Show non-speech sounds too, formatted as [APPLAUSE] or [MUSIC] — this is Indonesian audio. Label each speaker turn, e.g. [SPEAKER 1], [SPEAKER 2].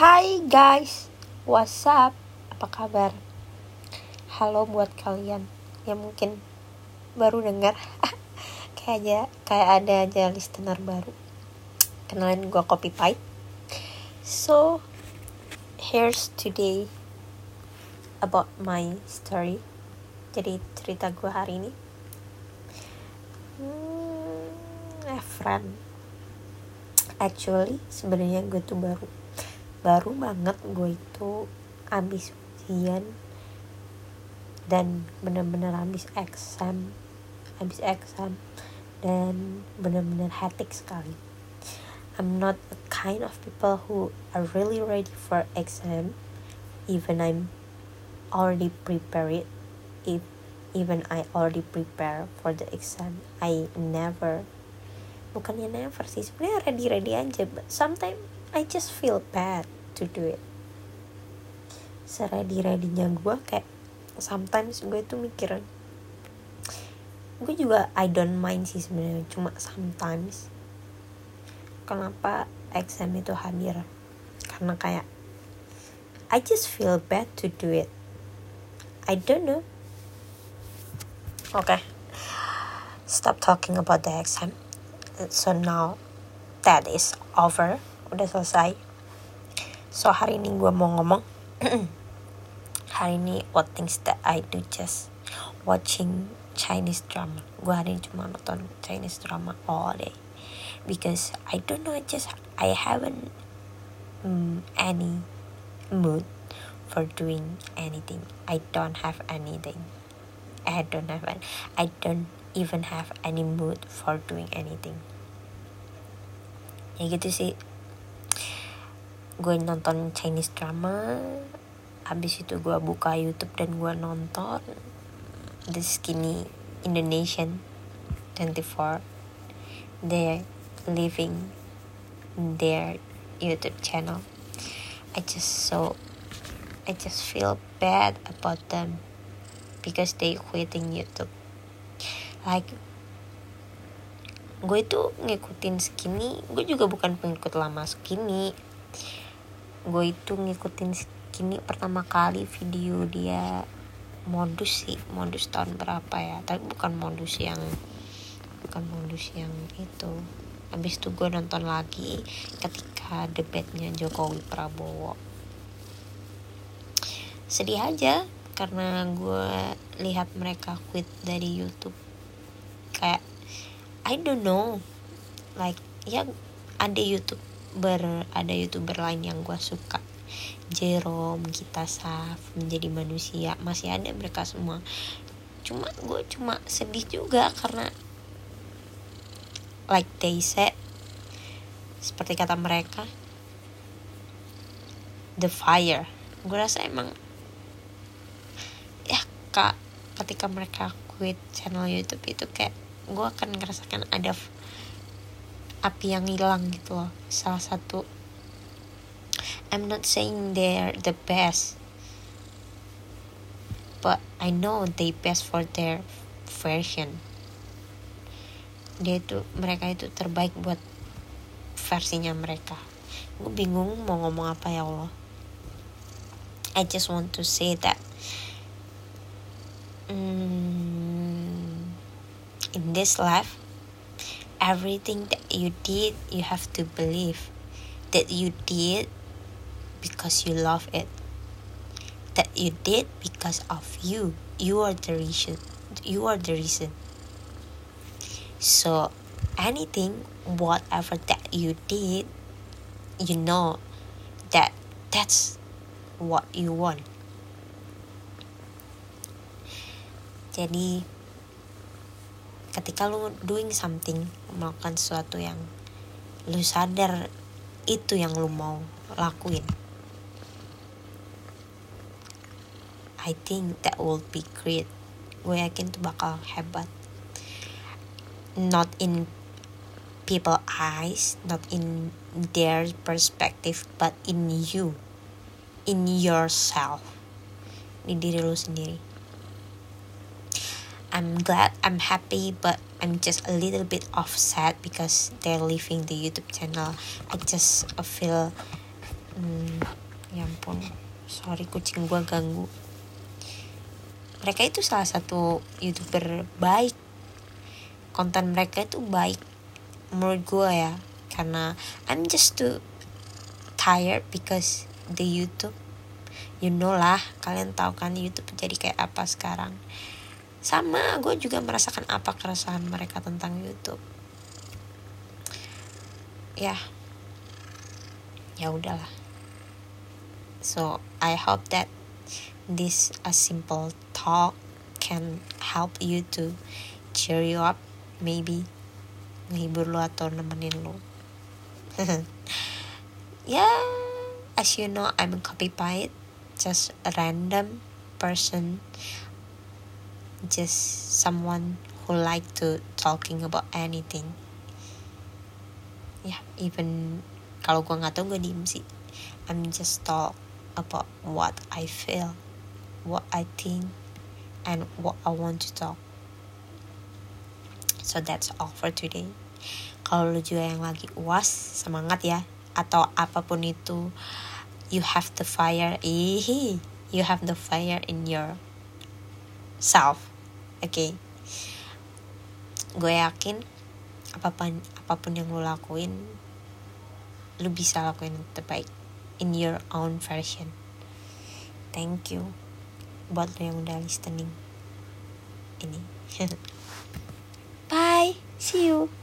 [SPEAKER 1] Hai guys, what's up? Apa kabar? Halo buat kalian yang mungkin baru dengar [LAUGHS] kayak aja kayak ada aja listener baru. Kenalin gue Copy Pie. So, here's today about my story. Jadi cerita gue hari ini. Hmm, a friend. Actually, sebenarnya gue tuh baru baru banget gue itu abis ujian dan bener-bener habis exam habis exam dan bener-bener hectic sekali. I'm not the kind of people who are really ready for exam even I'm already prepared if even I already prepare for the exam. I never bukannya never sih sebenarnya ready ready aja but sometimes I just feel bad to do it. Seredi-redinya gue kayak sometimes gue tuh mikir gue juga I don't mind sih sebenarnya cuma sometimes kenapa exam itu hadir? Karena kayak I just feel bad to do it. I don't know. Okay. Stop talking about the exam. So now that is over udah selesai. So hari ini gue mau ngomong [CLEARS THROAT] hari ini what things that I do just watching Chinese drama. Gue hari ini cuma nonton Chinese drama all day. Because I don't know just I haven't um, any mood for doing anything. I don't have anything. I don't have an, I don't even have any mood for doing anything. Ya gitu sih gue nonton Chinese drama habis itu gue buka YouTube dan gue nonton The Skinny Indonesian 24 they living their YouTube channel. I just so I just feel bad about them because they quitting YouTube. Like gue itu ngikutin skinny gue juga bukan pengikut lama skinny gue itu ngikutin kini pertama kali video dia modus sih modus tahun berapa ya? Tapi bukan modus yang bukan modus yang itu. Habis itu gue nonton lagi ketika debatnya Jokowi Prabowo. Sedih aja karena gue lihat mereka quit dari YouTube. Kayak I don't know. Like ya ada YouTube ber ada youtuber lain yang gue suka. Jerome kita Saf menjadi manusia. Masih ada mereka semua. Cuma gue cuma sedih juga karena like they said seperti kata mereka the fire. Gue rasa emang ya kak ketika mereka quit channel YouTube itu kayak gue akan ngerasakan ada api yang hilang gitu loh. Salah satu. I'm not saying they're the best. But I know they best for their version. Dia itu mereka itu terbaik buat versinya mereka. Gue bingung mau ngomong apa ya Allah. I just want to say that mm, in this life everything that you did, you have to believe that you did because you love it. That you did because of you. You are the reason. You are the reason. So, anything, whatever that you did, you know that that's what you want. Jadi ketika lu doing something melakukan sesuatu yang lu sadar itu yang lu mau lakuin. I think that will be great. Gue yakin tuh bakal hebat. Not in people eyes not in their perspective but in you. In yourself. Di diri lu sendiri I'm glad, I'm happy, but I'm just a little bit offset because they're leaving the YouTube channel. I just feel hmm, ya ampun sorry kucing gue ganggu. Mereka itu salah satu youtuber baik. Konten mereka itu baik menurut gue ya. Karena I'm just too tired because the YouTube you know lah kalian tahu kan YouTube jadi kayak apa sekarang sama gue juga merasakan apa keresahan mereka tentang YouTube. Ya. Ya udahlah. So I hope that this a simple talk can help you to cheer you up. Maybe menghibur lo atau nemenin lo [LAUGHS] yeah as you know I'm a copy just a random person just someone who like to talking about anything. Ya yeah, even kalau gue nggak tahu gue diem sih. I'm just talk about what I feel what I think and what I want to talk. So that's all for today. Kalau lu juga yang lagi uas semangat ya. Atau apa pun itu you have the fire Ihi, you have the fire in your self oke. Okay? gue yakin apa pun apa pun yang lo lakuin lu bisa lakuin terbaik in your own version. Thank you buat lo yang udah listening ini. [LAUGHS] Bye. See you